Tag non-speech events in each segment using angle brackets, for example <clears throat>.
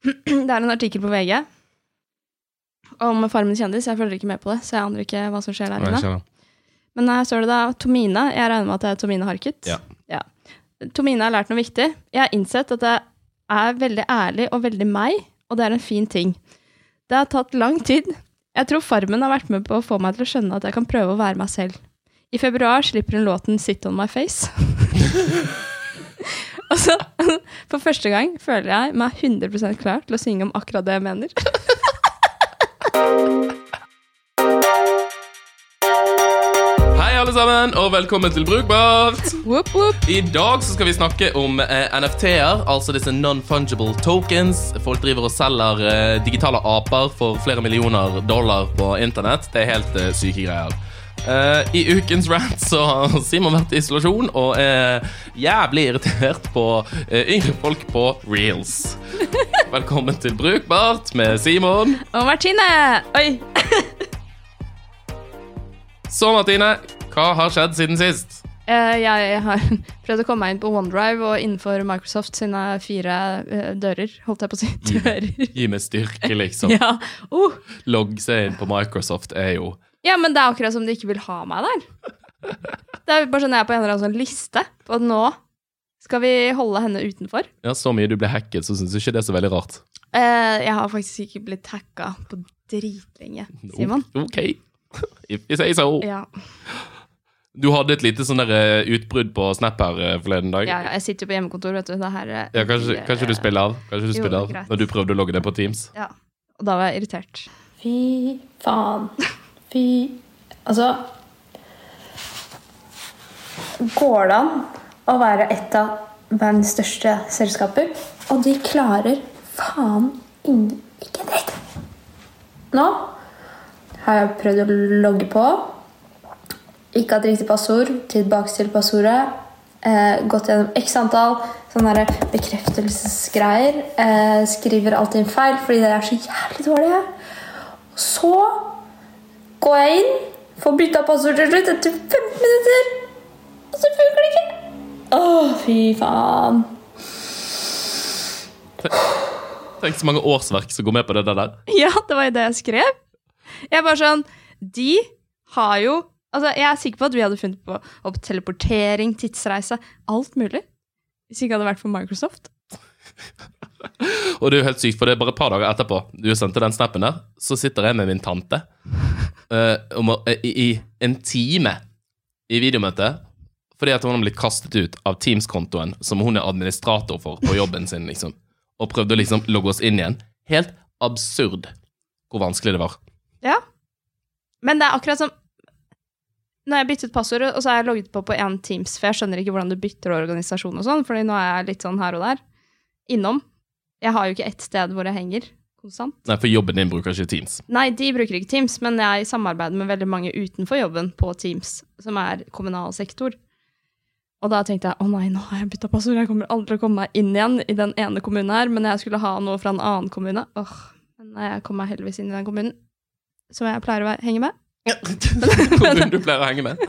<clears throat> Det er en artikkel på VG om Farmen kjendis. Jeg følger ikke med på det, så jeg aner ikke hva som skjer der inne. Men her står det da Tomine. Jeg regner med at det er Tomine Harket. Ja. Tomine har lært noe viktig. Jeg har innsett at jeg er veldig ærlig og veldig meg, og det er en fin ting. Det har tatt lang tid. Jeg tror Farmen har vært med på å få meg til å skjønne at jeg kan prøve å være meg selv. I februar slipper hun låten 'Sit on my face'. <laughs> og så, <laughs> for første gang, føler jeg meg 100% klar til å synge om akkurat det jeg mener. <laughs> Hei, alle sammen, og velkommen til Brukbart! Whoop, whoop. I dag så skal vi snakke om eh, NFT-er, altså disse non-fungible tokens. Folk driver og selger eh, digitale aper for flere millioner dollar på internett. Det er helt eh, syke greier. Eh, I ukens rant så har Simon vært i isolasjon og er jævlig irritert på uh, yngre folk på reels. <laughs> Velkommen til Brukbart med Simon. Og Martine! Oi! <laughs> Så, Martine, hva har skjedd siden sist? Uh, jeg har prøvd å komme meg inn på OneDrive og innenfor Microsoft sine fire dører, holdt jeg på å si. Dører. Gi meg styrke, liksom. <laughs> Ja. Oh. Logge seg inn på Microsoft er jo ja, men det er akkurat som de ikke vil ha meg der. Det er bare sånn jeg er på en eller annen sånn liste Og nå skal vi holde henne utenfor. Ja, Så mye du ble hacket, så syns du ikke det er så veldig rart. Eh, jeg har faktisk ikke blitt hacka på dritlenge, Simon. Ok. <laughs> If you say so. Ja. Du hadde et lite sånn der eh, utbrudd på Snap her eh, forleden dag. ja, ja, jeg sitter jo på hjemmekontor, vet du. Det her eh, Ja, kanskje, kanskje du spiller av? Kanskje du Jo, spiller av greit. Når du prøvde å logge deg på Teams? Ja. Og da var jeg irritert. Fy faen. Fy Altså Går det an å være et av verdens største selskaper, og de klarer faen ingen ikke dritt? Nå har jeg prøvd å logge på. Ikke hatt riktig passord. Tilbake til passordet. Eh, gått gjennom x antall sånne bekreftelsesgreier. Eh, skriver alltid feil fordi det er så jævlig dårlige. Så går jeg inn, får bytta passord til slutt etter 15 minutter. Og så funker det ikke. Å, fy faen. Tenk så mange årsverk som går med på det der. Ja, det var jo det jeg skrev. Jeg er bare sånn De har jo Altså, jeg er sikker på at vi hadde funnet på opp teleportering, tidsreise, alt mulig. Hvis ikke hadde vært for Microsoft. Og det er jo helt sykt, for det er bare et par dager etterpå du sendte den snappen der, så sitter jeg med min tante om å- eh, i, i en time i videomøte fordi at hun har blitt kastet ut av Teams-kontoen som hun er administrator for på jobben sin, liksom. Og prøvde å liksom logge oss inn igjen. Helt absurd hvor vanskelig det var. Ja. Men det er akkurat som Når jeg byttet passord, og så har jeg logget på på én Teams, for jeg skjønner ikke hvordan du bytter organisasjon og sånn, fordi nå er jeg litt sånn her og der. Innom. Jeg har jo ikke ett sted hvor jeg henger konstant. Nei, for jobben din bruker ikke Teams. Nei, de bruker ikke Teams, men jeg samarbeider med veldig mange utenfor jobben på Teams, som er kommunal sektor. Og da tenkte jeg å nei, nå har jeg bytta passord, jeg kommer aldri til å komme meg inn igjen i den ene kommunen her, men jeg skulle ha noe fra en annen kommune. Åh, men jeg kom meg heldigvis inn i den kommunen som jeg pleier å henge med. Kommunen <laughs> du pleier å henge med.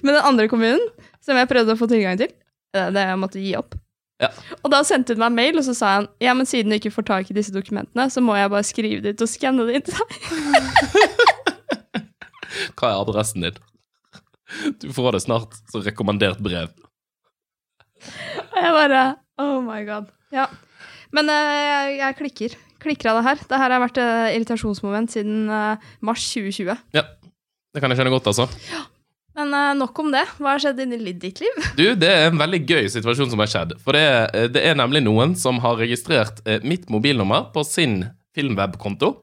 Men den andre kommunen, som jeg prøvde å få tilgang til, det det jeg måtte gi opp. Ja. Og da sendte hun meg mail, og så sa han ja, men siden du ikke får tak i disse dokumentene, så må jeg bare skrive det ut og skanne det inn til deg. <laughs> Hva er adressen din? Du får det snart som rekommandert brev. Og jeg bare Oh my god. Ja. Men uh, jeg, jeg klikker. Klikker av det her. Det her har vært et irritasjonsmoment siden uh, mars 2020. Ja, det kan jeg kjenne godt, altså. Men eh, nok om det. Hva har skjedd inni ditt liv? Du, det er en veldig gøy situasjon som har skjedd. For det, er- det er nemlig noen som har registrert eh, mitt mobilnummer på sin filmwebkonto.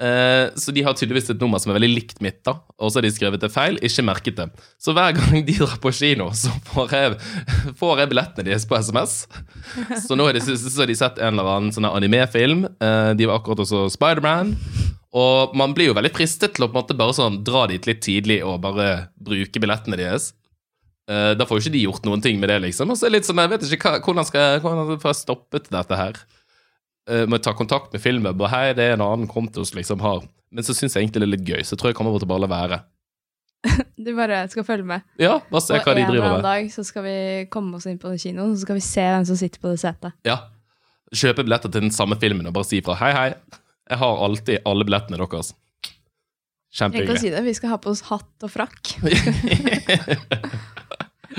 Eh, Så de har tydeligvis et nummer som er veldig likt mitt, da. Og så har de skrevet det feil, ikke merket det. Så hver gang de drar på kino, så får jeg, får jeg billettene deres på SMS. Så nå har de, de sett en eller annen sånn animefilm. Eh, De var akkurat også Spiderman. Og man blir jo veldig fristet til å på en måte bare sånn dra dit litt tidlig og bare bruke billettene deres. Eh, da får jo ikke de gjort noen ting med det, liksom. Og så er det litt sånn, jeg vet ikke hva, hvordan skal jeg, hvordan får jeg stoppet dette her. Uh, må jeg ta kontakt med Filmweb og hei, det er en annen konto som liksom har Men så syns jeg egentlig det er litt gøy, så jeg tror jeg kommer til å bare la være. <laughs> Du bare skal følge med. Ja, bare se hva de driver en eller annen med. dag så skal vi komme oss inn på kinoen, så skal vi se hvem som sitter på det setet. Ja. Kjøpe billetter til den samme filmen og bare si fra hei, hei. Jeg har alltid alle billettene deres. Tenk å kan si det, vi skal ha på oss hatt og frakk. <laughs>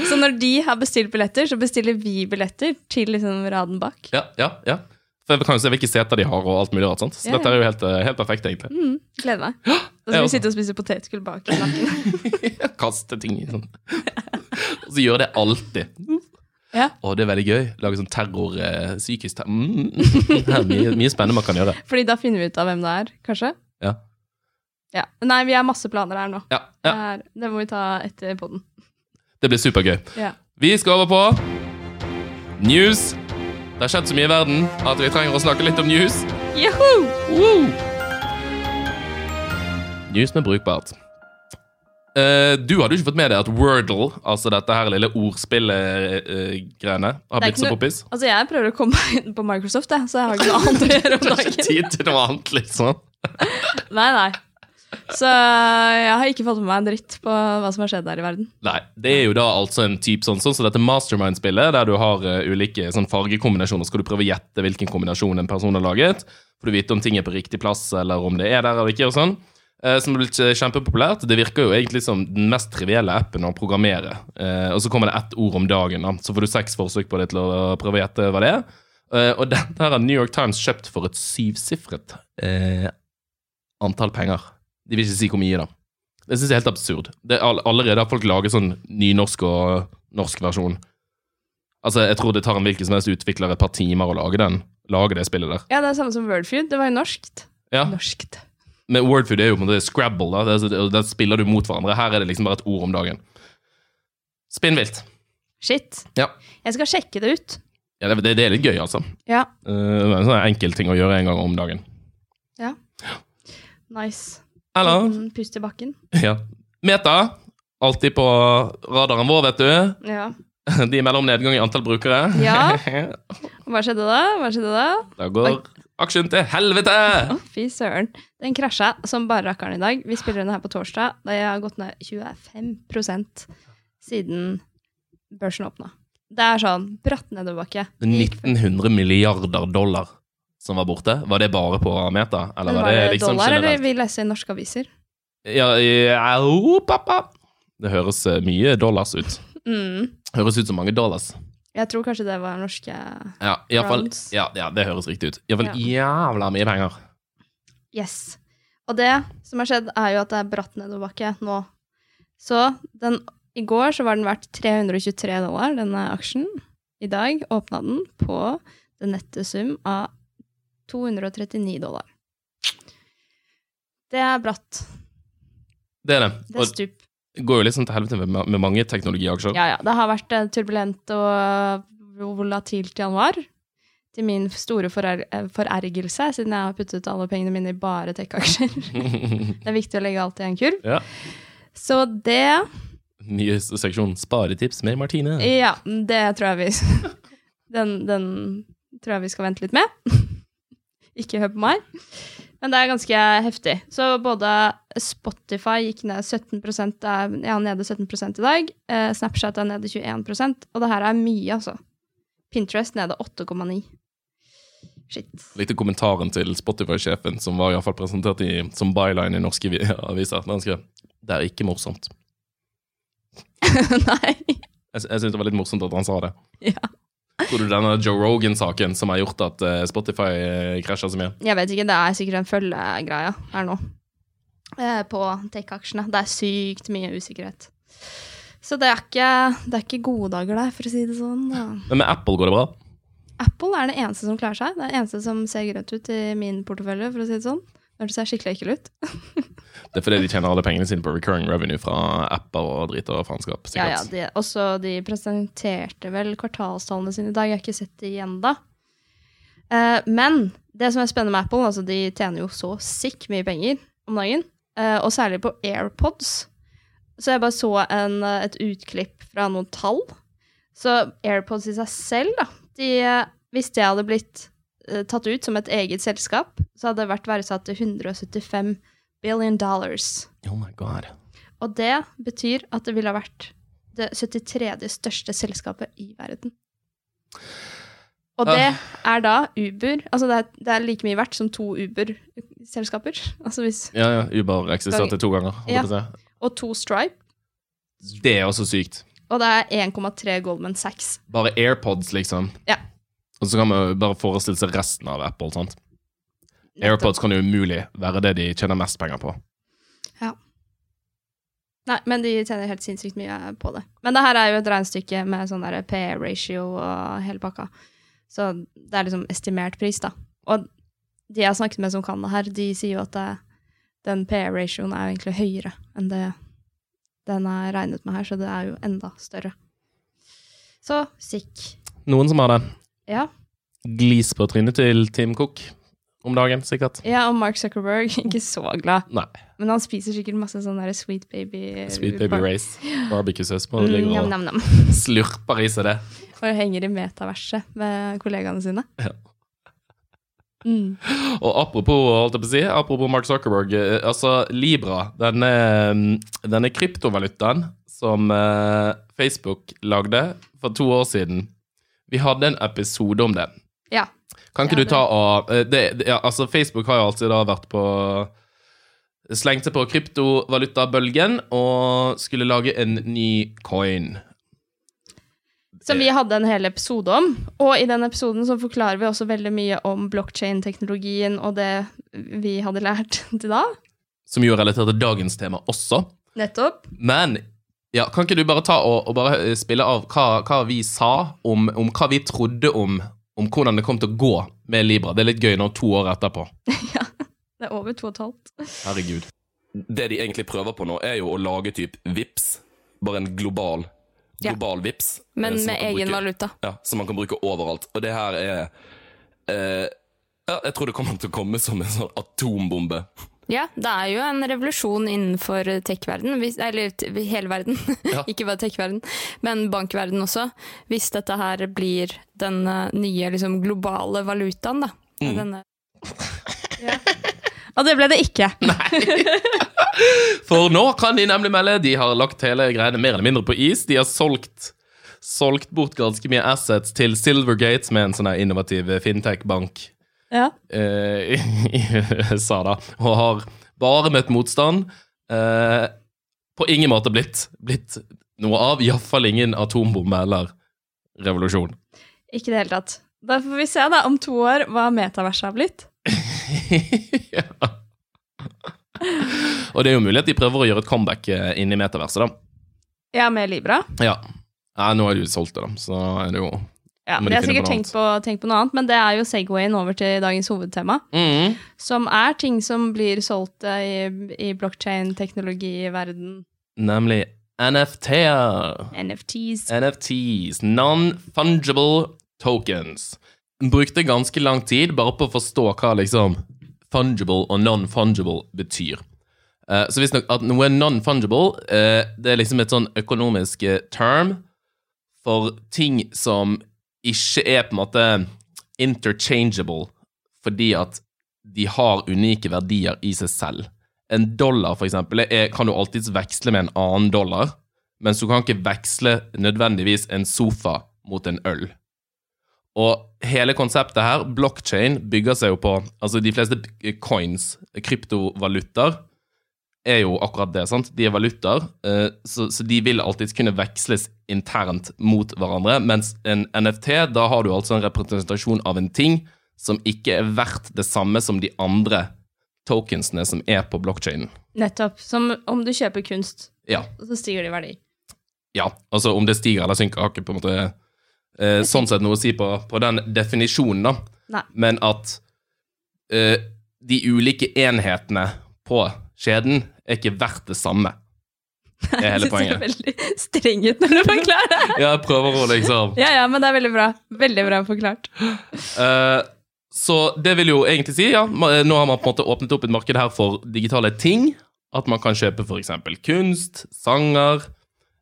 Så når de har bestilt billetter, så bestiller vi billetter til liksom raden bak. Ja, ja, ja. For jeg kan jo se hvilke seter de har, og alt mulig rart. sant? Så Ja, ja. dette er jo helt, eh, helt perfekt, egentlig. Mm, gleder meg. Da så skal vi sitte og spise potetgull bak i <laughs> nakken. Kaste ting i sånn. Og så gjør det alltid. Ja. Og det er veldig gøy. Lage sånn terror, eh, psykisk terror. Mm. Det er mye, mye spennende man kan gjøre. Fordi da finner vi ut av hvem det er, kanskje. Ja. Ja. Nei, vi har masse planer her nå. Ja, Det, ja. er, det må vi ta etter podden. Det blir supergøy. Ja. Vi skal over på news. Det har skjedd så mye i verden at vi trenger å snakke litt om news. Yahoo! Woo! News med brukbart. Eh, du hadde jo ikke fått med deg at Wordle, altså dette her lille ordspillet-greiene, har er blitt så poppis. Altså, jeg prøver å komme meg inn på Microsoft, jeg, så jeg har ikke noe annet å gjøre om <laughs> dagen. har ikke tid til noe annet, liksom. <laughs> Nei, nei. Så jeg har ikke fått med meg en dritt på hva som har skjedd der i verden. Nei, det er jo da altså en type sånn, sånn så dette Mastermind-spillet, der du har uh, ulike sånn fargekombinasjoner. Skal du prøve å gjette hvilken kombinasjon en person har laget? Får du vite om ting er på riktig plass, eller om det er der eller ikke, og sånn. Eh, som er blitt eh, kjempepopulært. Det virker jo egentlig som den mest trivielle appen å programmere. Eh, og så kommer det ett ord om dagen, da. så får du seks forsøk på det til å prøve å gjette hva det er. Eh, og <laughs> dette har New York Times kjøpt for et syvsifret eh, antall penger. De vil ikke si hvor mye, da. Det synes jeg er helt absurd. Det er all, allerede har folk laget sånn nynorsk og norsk versjon. Altså, Jeg tror det tar en hvilken som helst utvikler et par timer å lage den. Lage det spillet der. Ja, det er samme som Wordfeud. Det var jo norskt. Ja, Norskt. Men Wordfood er jo på en måte Scrabble. da. Det er så- Der spiller du mot hverandre. Her er det liksom bare et ord om dagen. Spinnvilt. Shit. Ja. Jeg skal sjekke det ut. Ja, det, det, det er litt gøy, altså. Ja. Uh, det er en sånn enkel ting å gjøre en gang om dagen. Ja. Nice. Eller Liten Pust i bakken. <laughs> ja. Meta. Alltid på radaren vår, vet du. Ja. <laughs> De melder om nedgang i antall brukere. Ja. <laughs> Hva skjedde da? Hva skjedde da? Da går aksjen til helvete! Fy søren. Den krasja som bare rakkeren i dag. Vi spiller den her på torsdag. Da jeg har gått ned 25% siden børsen åpna. Det er sånn bratt nedoverbakke. Det 1900 milliarder dollar som var borte. Var det bare på Meta? Eller Men var det liksom dollar, eller vi leser i norske aviser? Ja, ja, oh, pappa. Det høres eh, mye dollars ut. Mm. Høres ut som mange dollars. Jeg tror kanskje det var norske Ja, i fall, ja, ja det høres riktig ut. Iallfall jævla mye penger. Yes. Og det som har skjedd, er jo at det er bratt nedoverbakke nå. Så den, i går så var den verdt 323 dollar, denne aksjen. I dag åpna den på den nette sum av 239 dollar. Det er bratt. Det er det. Det er stup. Går jo litt sånn til helvete med, med mange teknologiaksjer. Ja, ja. Det har vært eh, turbulent og volatilt i januar. Til min store eh, forergelse, siden jeg har puttet alle pengene mine i bare tech-aksjer. <laughs> Det er viktig å legge alt i en kurv. Ja. Så det Nye seksjon Sparetips med Martine. Ja, det tror jeg vi <laughs> den, den tror jeg vi skal vente litt med. <laughs> Ikke hør på meg. Men det er ganske heftig. Så både Spotify gikk ned 17 er, ja, nede 17 i dag. Eh, Snapchat er nede 21% Og det her er mye, altså. Pinterest nede 8,9. Shit. Litt kommentaren til Spotify-sjefen, som var i fall presentert i, som byline i norske aviser. Der han skrev det er ikke morsomt. <laughs> Nei. Jeg, jeg syns det var litt morsomt at han sa det. Ja. Tror du denne Joe Rogan-saken som har gjort at eh, Spotify krasja så mye? Jeg vet ikke, det er sikkert en følgegreie her nå. Eh, på tech-aksjene. Det er sykt mye usikkerhet. Så det er, ikke, det er ikke gode dager der, for å si det sånn. Ja. Men med Apple går det bra? Apple er det eneste som klarer seg. Det er det eneste som ser grønt ut i min portefølje, for å si det sånn. Det ser skikkelig ekkel ut. <laughs> Det er fordi de tjener alle pengene sine på recurring revenue fra apper og drit og faenskap. Ja, ja, de, også de presenterte vel kvartalstallene sine i dag. Jeg har ikke sett det igjen da. Eh, men det som er spennende med Apple, altså de tjener jo så sick mye penger om dagen. Uh, og særlig på AirPods. Så jeg bare så en, eh, et utklipp fra noen tall. Så AirPods i seg selv, da de, Hvis det hadde blitt tatt ut som et eget selskap, så hadde det vært verdsatt til 175 billion dollars. Oh my god. Og det betyr at det ville ha vært det 73. største selskapet i verden. Og det er da Uber Altså det er, det er like mye verdt som to Uber-selskaper. <laughs> Altså Ja, ja, Uber eksisterte to ganger. si. Og to Stripe. Det er også sykt. Og det er 1,3 Goldman Sachs. Bare AirPods, liksom. Ja. Og så kan man bare forestille seg resten av Apple. sant? AirPods kan jo umulig være det de tjener mest penger på. Ja. Nei, men de tjener helt sinnssykt mye på det. Men det her er jo et regnestykke med sånn der PE-ratio og hele pakka. Så det er liksom estimert pris, da. Og de jeg har snakket med som kan det her, de sier jo at det, den P-ratioen er jo egentlig høyere enn det den er regnet med her, så det er jo enda større. Så sikk. Noen som har det. Ja. Glis på trynet til Tim Cook om dagen, sikkert. ja, og Mark Zuckerberg, <laughs> ikke så glad. Nei. Men han spiser sikkert masse sånn der Sweet Baby Sweet Baby Race. Barbecue-saus på. Mm, nam, nam, nam. slurper i seg det. Og henger i metaverset med kollegaene sine. Ja. Mm. Og apropos, holdt jeg på å si, apropos Mark Zuckerberg, eh, altså Libra, denne, denne kryptovalutaen som eh, Facebook lagde for to år siden, vi hadde en episode om det. Ja. Kan ikke Ja, du ta og eh, det, ja, altså Facebook har jo alltid da vært på Slengt seg på kryptovalutabølgen og skulle lage en ny coin. Som vi hadde en hel episode om. Og i den episoden så forklarer vi også veldig mye om blockchain-teknologien og det vi hadde lært <laughs> til da. Som jo er relatert til dagens tema også. Nettopp. Men ja, kan ikke du bare ta og, og bare eh, spille av hva, hva vi sa om, om hva vi trodde om, om hvordan det kom til å gå med Libra? Det er litt gøy nå, to år etterpå. <laughs> ja. Det er over to og et halvt. Herregud. Det de egentlig prøver på nå, er jo å lage typ VIPS. Bare en global, Ja. VIPS. eh, Men med egen bruke- valuta. Ja, som man kan bruke overalt. Og det her er eh, Ja, jeg tror det kommer til å komme som en sånn atombombe. Ja, det er jo en revolusjon innenfor tech-verden, eller hele verden, <laughs> Ja. ikke bare tech-verden, men bankverden også. Hvis dette her blir den eh, nye liksom, globale valutaen, da. Mm. Denne, Og det ble det ikke. <laughs> For nå kan de nemlig melde de har lagt hele greiene mer eller mindre på is. De har solgt, solgt bort ganske mye assets til Silvergate, som er en sånn innovativ fintech-bank Ja. uh, <laughs> i USA, da, og har bare møtt motstand. Uh, på ingen måte blitt, blitt noe av, iallfall ingen atombombe eller revolusjon. Ikke i det hele tatt. Da får vi se da, om to år hva metaverset har blitt. <laughs> ja. Og det er jo mulig at de prøver å gjøre et comeback eh, inn i metaverset, da. Ja, med Libra. Ja. Nei, nå har de jo solgt det, da, så er det jo Ja, de har sikkert på tenkt på, tenkt på noe annet, men det er jo Segwayen over til dagens hovedtema. mm. Som er ting som blir solgt eh, i, i blockchain-teknologiverden. Nemlig NFT-er. NFTs. NFTs, non-fungible tokens. Brukte ganske lang tid bare på å forstå hva liksom fungible og non-fungible betyr. Uh, så visstnok at noe er non-fungible, uh, det er liksom et sånn økonomisk term for ting som ikke er på en måte interchangeable fordi at de har unike verdier i seg selv. En dollar, for eksempel, er, kan du alltids veksle med en annen dollar, mens du kan ikke veksle nødvendigvis en sofa mot en øl. Og hele konseptet her, blockchain, bygger seg jo på Altså, de fleste coins, kryptovalutaer, er jo akkurat det. sant? De er valutaer, eh, så, så de vil alltid kunne veksles internt mot hverandre. Mens en NFT, da har du altså en representasjon av en ting som ikke er verdt det samme som de andre tokensene som er på blockchainen. Nettopp. Som om du kjøper kunst, Ja. så stiger det i verdi. Ja, altså om det stiger eller synker, har ikke på en måte eh, sånn sett noe å si på, på den definisjonen, da. Nei. Men at eh, de ulike enhetene på skjeden er ikke verdt det samme. <laughs> Det er hele Jeg synes poenget. Du ser veldig streng ut når du forklarer det. Ja, jeg prøver å liksom Ja, ja, men det er veldig bra. Veldig bra forklart. Uh, Så det vil jo egentlig si, ja, nå har man på en måte åpnet opp et marked her for digitale ting. At man kan kjøpe f.eks. kunst, sanger.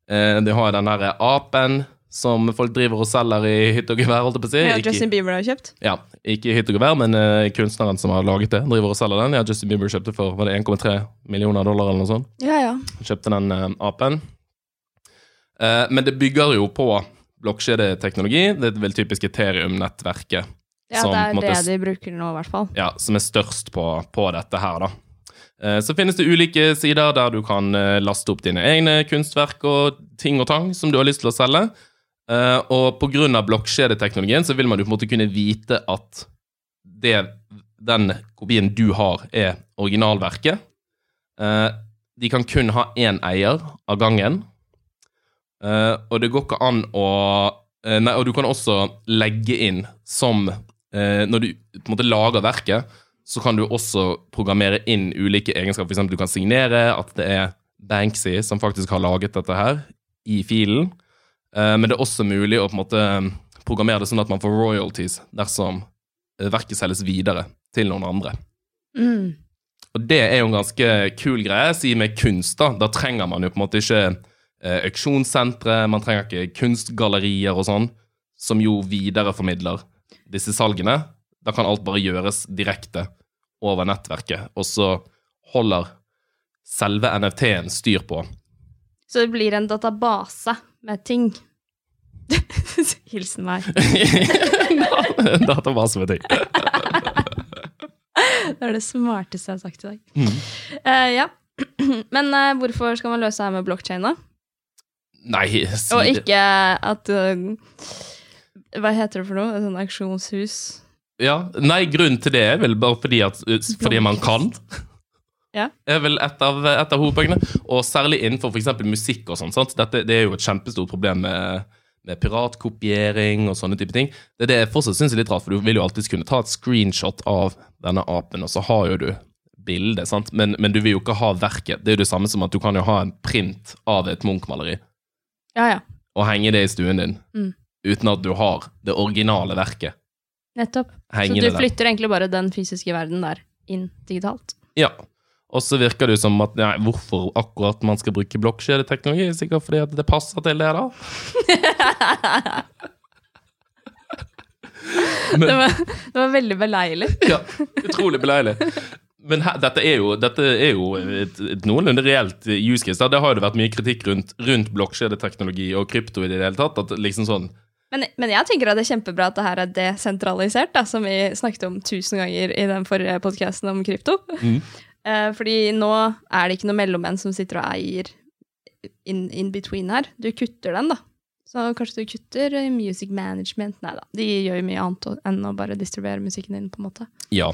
Uh, de har den derre apen som folk driver og selger i hytte og gevær, holdt jeg på å si. Ja, Justin Bieber har kjøpt. Ja, ikke i hytte og gevær, men uh, kunstneren som har laget det, driver og selger den. Ja, Justin Bieber kjøpte for var det 1,3 millioner dollar eller noe sånt. Ja, ja. Kjøpte den uh, apen. Uh, men det bygger jo på, blokkjedeteknologi. Det er vel typisk Ethereum-nettverket Ja, som, det er måte, det de bruker nå, i hvert fall. ja, som er størst på, på dette her, da. Eh, Så finnes det ulike sider der du kan eh, laste opp dine egne kunstverk og ting og tang som du har lyst til å selge. Eh, Og av blokkjedeteknologien så vil man jo på en måte kunne vite at det, den kopien du har, er originalverket. Uh, De kan kun ha én eier av gangen. Uh, Og det går ikke an å uh, Nei, og du kan også legge inn som Når du på en måte lager verket, så kan du også programmere inn ulike egenskaper. Eksempel du kan signere at det er Banksy som faktisk har laget dette her, i filen. Eh, Men det er også mulig å på en måte programmere det sånn at man får royalties dersom eh, verket selges videre til noen andre. Mm. Og det er jo en ganske kul greie. Si med kunst, da. Da trenger man jo på en måte ikke eh, auksjonssentre, man trenger ikke kunstgallerier og sånn, som jo videreformidler disse salgene. Da kan alt bare gjøres direkte over nettverket, og så holder selve NFT-en styr på. Så det blir en database med ting. <laughs> Hilsen meg. <laughs> Database med ting. Det er det smarteste jeg har sagt i dag. Mm. Uh, ja. <clears throat> Men uh, hvorfor skal man løse det her med blokkjede, da? Nei, si Og ikke at uh, Hva heter det for noe? Et sånt auksjonshus? Ja, Nei, grunnen til det er vel bare fordi, at, fordi man kan. <laughs> Ja. er vel et av, et av hovedpoengene. Og særlig innenfor f.eks. musikk og sånn. Dette, det er jo et kjempestort problem med, med piratkopiering og sånne type ting. Det er det jeg fortsatt syns er litt rart, for du vil jo alltids kunne ta et screenshot av denne apen, og så har jo du bildet, sant? Men, men du vil jo ikke ha verket. Det er jo det samme som at du kan jo ha en print av et Munch-maleri Ja, ja. og henge det i stuen din, Mm. uten at du har det originale verket Nettopp. Så du du der. flytter egentlig bare den fysiske verden der inn digitalt. Ja. Og så virker det jo som at nei, hvorfor akkurat man skal bruke blokkjedeteknologi, er sikkert fordi at det passer til det, da. <laughs> Det var, det var veldig beleilig. <laughs> Ja, utrolig beleilig. Men her, dette er jo, dette er jo et, et noenlunde reelt use case. Da. Det har jo vært mye kritikk rundt, rundt blokkjedeteknologi og krypto i det hele tatt. At liksom sånn Men, men jeg tenker at det er kjempebra at det her er desentralisert, da, som vi snakket om tusen ganger i den forrige podkasten om krypto. Mm. Eh, fordi nå er det ikke noe mellommenn som sitter og eier in, in between her. Du kutter den, da. Så kanskje du kutter music management. Nei da, de gjør jo mye annet enn å bare distribuere musikken din, på en måte. Ja.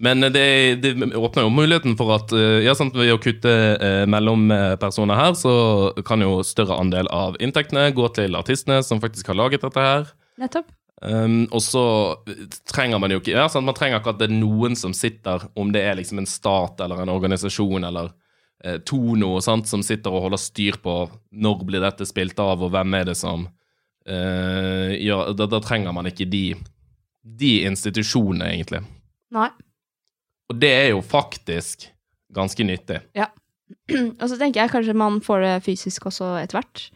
Men det, det åpner jo muligheten for at eh, ja, sant, ved å kutte eh, mellompersoner her, så kan jo større andel av inntektene gå til artistene som faktisk har laget dette her. Nettopp. Um, og så trenger man jo ikke ja, sant? Man trenger ikke at det er noen som sitter, om det er liksom en stat eller en organisasjon eller eh, Tono, sant? som sitter og holder styr på når blir dette spilt av, og hvem er det som eh, gjør da, da trenger man ikke de, de institusjonene, egentlig. Nei. Og det er jo faktisk ganske nyttig. Ja. <clears throat> Og så tenker jeg kanskje man får det fysisk også etter hvert.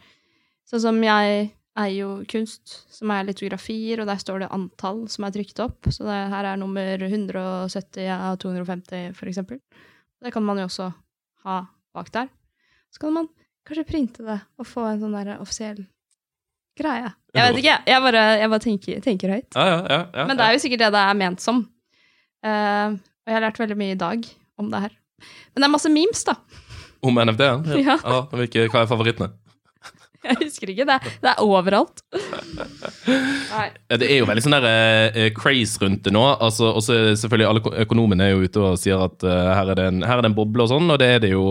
Sånn som jeg eier jo kunst, som er litografier, og der står det antall som er trykt opp. Så det her er nummer 170 av 250, for eksempel. Det kan man jo også ha bak der. Så kan man kanskje printe det og få en sånn der offisiell greie. Jeg vet ikke, jeg bare, jeg bare tenker, tenker høyt. Ja, ja, ja, ja, Men det er jo sikkert det det er ment som. Uh, og jeg har lært veldig mye i dag om det her. Men det er masse memes, da. Om NFD-en? <laughs> Ja. hvilke, hva er favorittene? <laughs> Jeg husker ikke. Det er, det er overalt. Nei. Det er jo veldig sånn der eh, craze rundt det nå. Altså, og så det selvfølgelig Alle økonomene er jo ute og sier at eh, her, er det en, her er det en boble og sånn, og det er det jo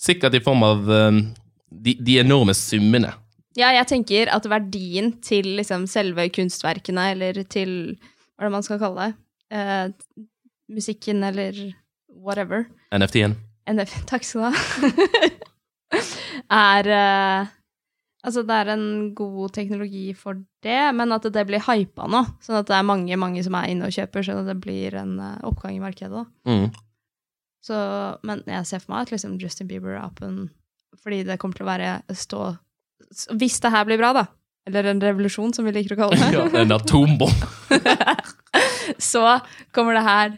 sikkert i form av eh, de, de enorme summene. Ja, jeg tenker at verdien til liksom selve kunstverkene, eller til hva er det man skal kalle det, eh, musikken eller whatever, NFT-en. NF, takk skal du ha, <laughs> er eh, Altså, det er en god teknologi for det, men at det blir hypa nå. Sånn at det er mange mange som er inne og kjøper, sånn at det blir en eh, oppgang i markedet. Mm. Så, men jeg ser for meg at liksom Justin Bieber-appen Fordi det kommer til å være stå Hvis det her blir bra, da, eller en revolusjon, som vi liker å kalle <laughs> det, Ja, en atombombe. <laughs> så kommer det her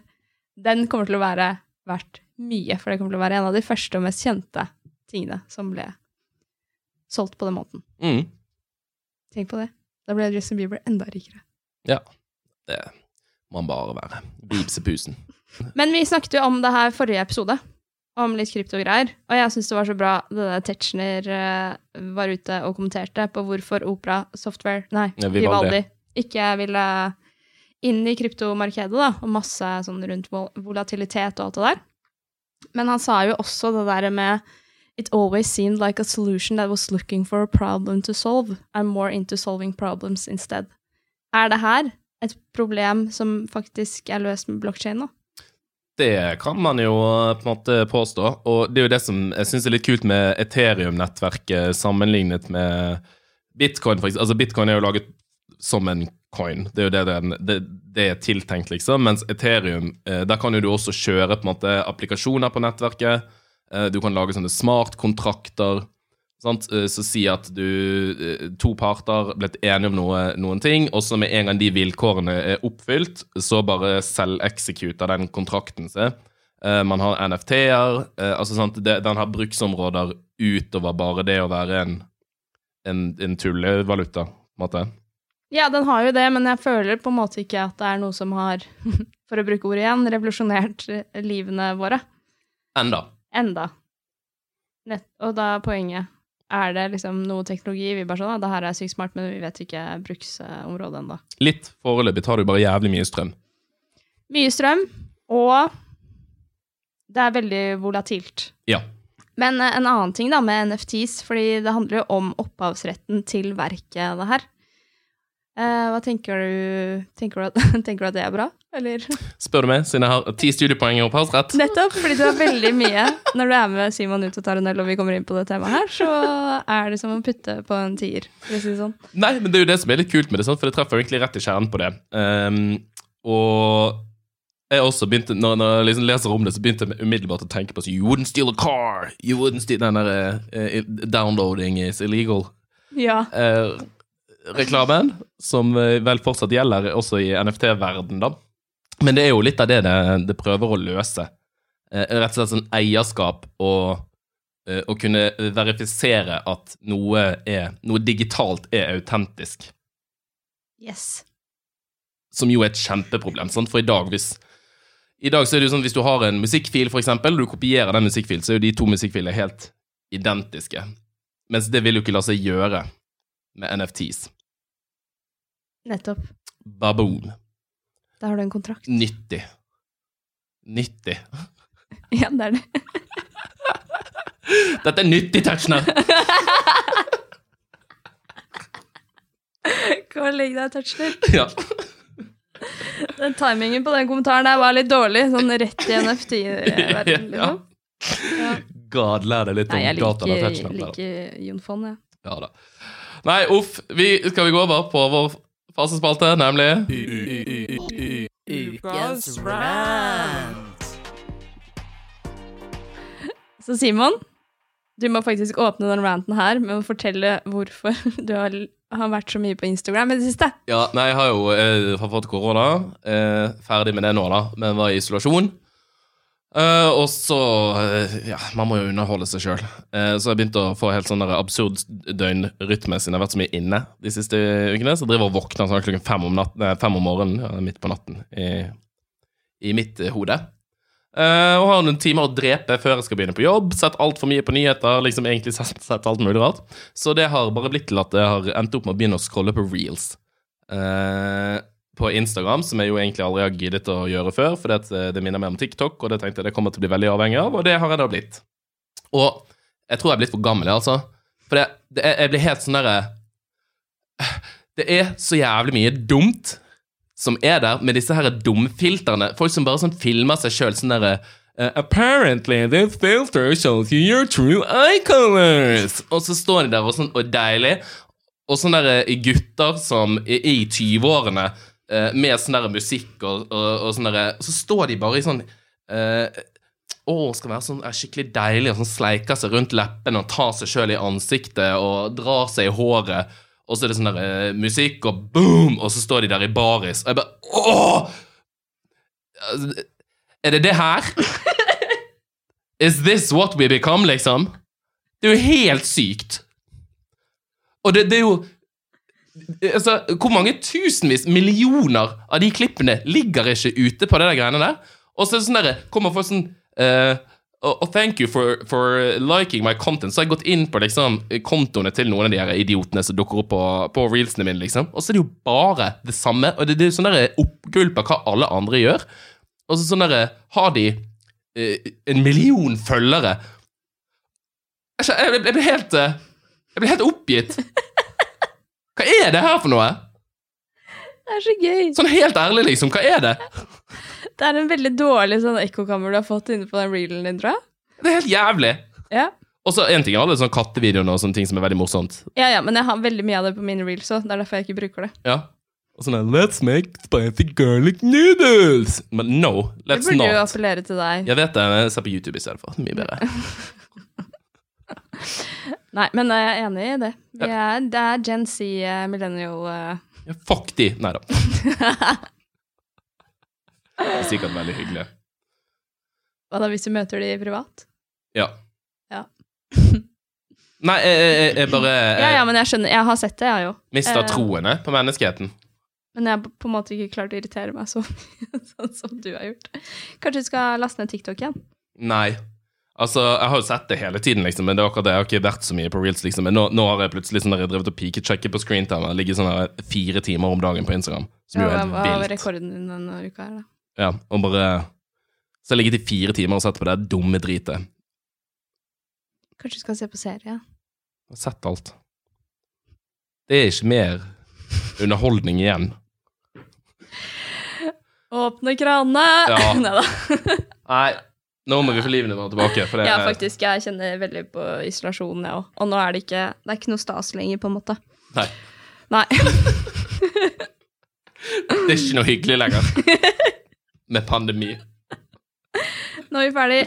Den kommer til å være verdt mye, for det kommer til å være en av de første og mest kjente tingene som ble solgt på den måten. Mm. Tenk på det. Da ble Justin Bieber enda rikere. Ja. Det må han bare være. Bibs. <laughs> Men vi snakket jo om det her forrige episode, om litt kryptogreier. Og jeg syns det var så bra det der Tetzschner eh, var ute og kommenterte på hvorfor Opera Software, nei, Ja. Vivaldi, ikke ville inn i kryptomarkedet, da, og masse sånn rundt volatilitet og alt det der. Men han sa jo også det der med It always seemed like a solution that was looking for a problem to solve, I'm more into solving problems instead. Er det her et problem som faktisk er løst med blokkjede nå? Det kan man jo eh, på en måte påstå, og det er jo det som jeg syns er litt kult med Ethereum-nettverket sammenlignet med Bitcoin. For altså Bitcoin er jo laget som en coin, det er jo det den, det, det er tiltenkt, liksom. Mens Ethereum, eh, der kan jo du også kjøre på en måte applikasjoner på nettverket. Eh, Du kan lage sånne smartkontrakter. Sant? Eh, Så si at du, eh, to parter blitt enige om noe, noen ting, og så med en gang de vilkårene er oppfylt, så bare selv-executer den kontrakten seg. Man har NFT-er. altså? Den har bruksområder utover bare det å være en, en, en tullevaluta, på en måte. Ja, den har jo det, men jeg føler på en måte ikke at det er noe som har, <laughs> for å bruke ordet igjen, revolusjonert livene våre. Enda. Enda. Nett, og da er poenget Er det liksom noe teknologi vi bare sånn, «Ah, det her er sykt smart, men vi vet ikke bruksområdet ennå. Litt foreløpig tar du bare jævlig mye strøm. Mye strøm, og det er veldig volatilt. Ja. Men eh, en annen ting da med NFTs, fordi det handler jo om opphavsretten til verket, det her. Eh, hva tenker du, tenker du, at, <laughs> tenker du at det er bra, eller? Spør du meg, siden jeg har ti studiepoeng i opphavsrett. Nettopp, fordi du har veldig mye. Når du er med Simon ut og tar en øl, og vi kommer inn på det temaet her, så er det som å putte på en tier, for å si det sånn. Nei, men det er jo det som er litt kult med det, for det treffer egentlig rett i kjernen på det. Um, og jeg også begynte, når, når jeg liksom leser om det, så begynte jeg umiddelbart å tenke på så, You wouldn't steal a car! You wouldn't steal Den der uh, downloading is illegal. Ja. Eh, reklamen, som eh, vel fortsatt gjelder også i NFT-verden, da. Men det er jo litt av det det, det prøver å løse. Eh, rett og slett sånn eierskap og eh, å kunne verifisere at noe, er, noe digitalt er autentisk. Yes. Som jo er et kjempeproblem. Sant? For i dag, hvis i dag så er det jo sånn, hvis du har en musikkfil, for eksempel, og du kopierer den musikkfilen, så er jo de to musikkfilene helt identiske. Mens det vil jo ikke la seg gjøre med NFTs. Nettopp. Baboon. Da har du en kontrakt. Nyttig. Nyttig. <laughs> Ja, det er det. <laughs> Dette er nyttig, Tetzschner! <laughs> Gå og legg deg, Touchner. Ja. Den timingen på den kommentaren der var litt dårlig, sånn rett i NFT-verdenen, Ja. liksom. Ja. God, lær deg litt Nei, om jeg liker, Tetzschner. jeg liker Jon Fonn, jeg. Ja da. Nei, uff. Vi, skal vi gå over på vår fasespalte, nemlig Ukas rant. <laughs> Så Simon, du må faktisk åpne den ranten her med å fortelle hvorfor <laughs> du har, har vært så mye på Instagram i det siste. Ja, nei, jeg har jo jeg har fått korona. Eh, ferdig med det nå, da. Men var i isolasjon. Eh, og så uh, Ja, man må jo underholde seg sjøl. Uh, så jeg begynte å få helt sånn absurd døgnrytme siden jeg har vært så mye inne de siste ukene. Så jeg driver og våkner sånn klokken fem om, natten, fem om morgenen, ja, midt på natten, i, i mitt eh, hode. Eh, og har noen timer å drepe før jeg skal begynne på jobb. Sett altfor mye på nyheter. liksom egentlig sett, sett alt mulig rart. Så det har bare blitt til at jeg har endt opp med å begynne å scrolle på reels. Eh, på Instagram, som jeg jo egentlig aldri har giddet å gjøre før, for det, det minner meg om TikTok, og det tenkte jeg det kommer til å bli veldig avhengig av, og det har jeg da blitt. Og jeg tror jeg er blitt for gammel, altså. For det, det, jeg blir helt sånn derre Det er så jævlig mye dumt som er der, med disse her dumfilterne. Folk som bare sånn filmer seg sjøl sånn derre Uh, Apparently this filter shows you your true eye colors. Og så står de der og sånn og deilig. Og sånne der eh, gutter som i 20-årene eh, med sånn der musikk og, og, og sånn derre Så står de bare i sånn eh, å, skal være sånn er skikkelig deilig og sånn sleiker seg rundt leppene og tar seg sjøl i ansiktet og drar seg i håret. Og så er det sånn der eh, musikk, og boom! Og så står de der i baris. Og jeg bare Åh! Altså, Er det det her? <laughs> Is this what we become, liksom? Det er jo helt sykt. Og det, det er jo altså, Hvor mange tusenvis, millioner av de klippene ligger ikke ute på det der greiene der? Og så er det sånn derre Kommer folk sånn uh, og thank you for, for liking my content. Så har jeg gått inn på liksom, kontoene til noen av de her idiotene som dukker opp på, på reelsene mine. liksom Og så er det jo bare det samme. Og det, det er sånn der oppgulp av hva alle andre gjør. Og så sånn derre Har de eh, en million følgere? Blir jeg, ble helt eh, Jeg ble helt oppgitt. Hva er det her for noe? Det er så gøy. Sånn helt ærlig, liksom. Hva er det? Det er en veldig dårlig sånn ekkokammer du har fått inne på den reelen din, tror jeg. Det er helt jævlig. Ja. Og så en ting er alle sånne kattevideoene og sånne ting som er veldig morsomt. ja, ja, men jeg har veldig mye av det på mine reels òg. Det er derfor jeg ikke bruker det. Ja. Og sånn Let's make spicy garlic noodles! Men no, let's burde jo appellere til deg. Jeg vet det, men jeg ser på YouTube i stedet for. Mye bedre. <laughs> Nei, men jeg er enig i det. Vi er, det er Gen Z, uh, millennial uh. Ja, fuck de! Nei da. Det er sikkert veldig hyggelig. <laughs> Hva da hvis du møter de privat? Ja. Ja. Nei, jeg, jeg, jeg bare jeg Ja, ja, men jeg skjønner. Jeg har sett det, jeg jo. mista eh, troene på menneskeheten. Men jeg har på en måte ikke klart å irritere meg så <laughs> sånn som du har gjort. Kanskje du skal laste ned TikTok igjen? Nei. Altså, Jeg har jo sett det hele tiden, liksom, men det er akkurat det. Jeg har ikke vært så mye på reels. liksom, Men nå, nå har jeg plutselig sånn der, jeg drevet og pikesjekket på screentime. Jeg ligger sånn der fire timer om dagen på Instagram. Som jo Ja, helt hva hva var rekorden din denne uka her, da? Ja, og bare Så jeg ligget i fire timer og sett på det dumme dritet. Kanskje du skal se på serie? Jeg har sett alt. Det er ikke mer underholdning igjen. Åpne kranene! Ja. <laughs> Nei, nå må vi få livene våre tilbake. For det Ja, faktisk. Jeg kjenner veldig på isolasjonen, jeg òg. Og nå er det ikke Det er ikke noe stas lenger, på en måte. Nei, Nei. <laughs> det er ikke noe hyggelig lenger. <laughs> Med pandemi. Nå er vi ferdig.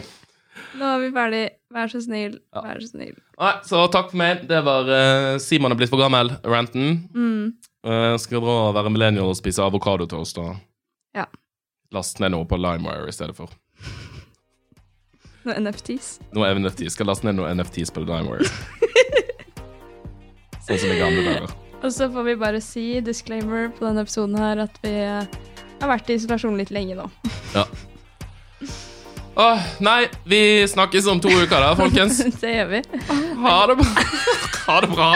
Nå er vi ferdig. Vær så snill. Vær så snill. Nei, så takk for meg. Det var uh, Simon er blitt for gammel, ranten. Mm. Uh, skal dra og være millennial og spise avokadotoast og Ja. laste ned noe på LimeWire i stedet for. Noen NFTs. Noe NFT. Skal laste ned noe NFTs på Dimeware. <laughs> sånn som i gamle dager. Og så får vi bare si, disclaimer på denne episoden her, at vi eh, har vært i isolasjon litt lenge nå. Ja. Åh, nei, vi snakkes om to uker da, folkens. <laughs> det gjør vi. Ha det bra. Ha det bra.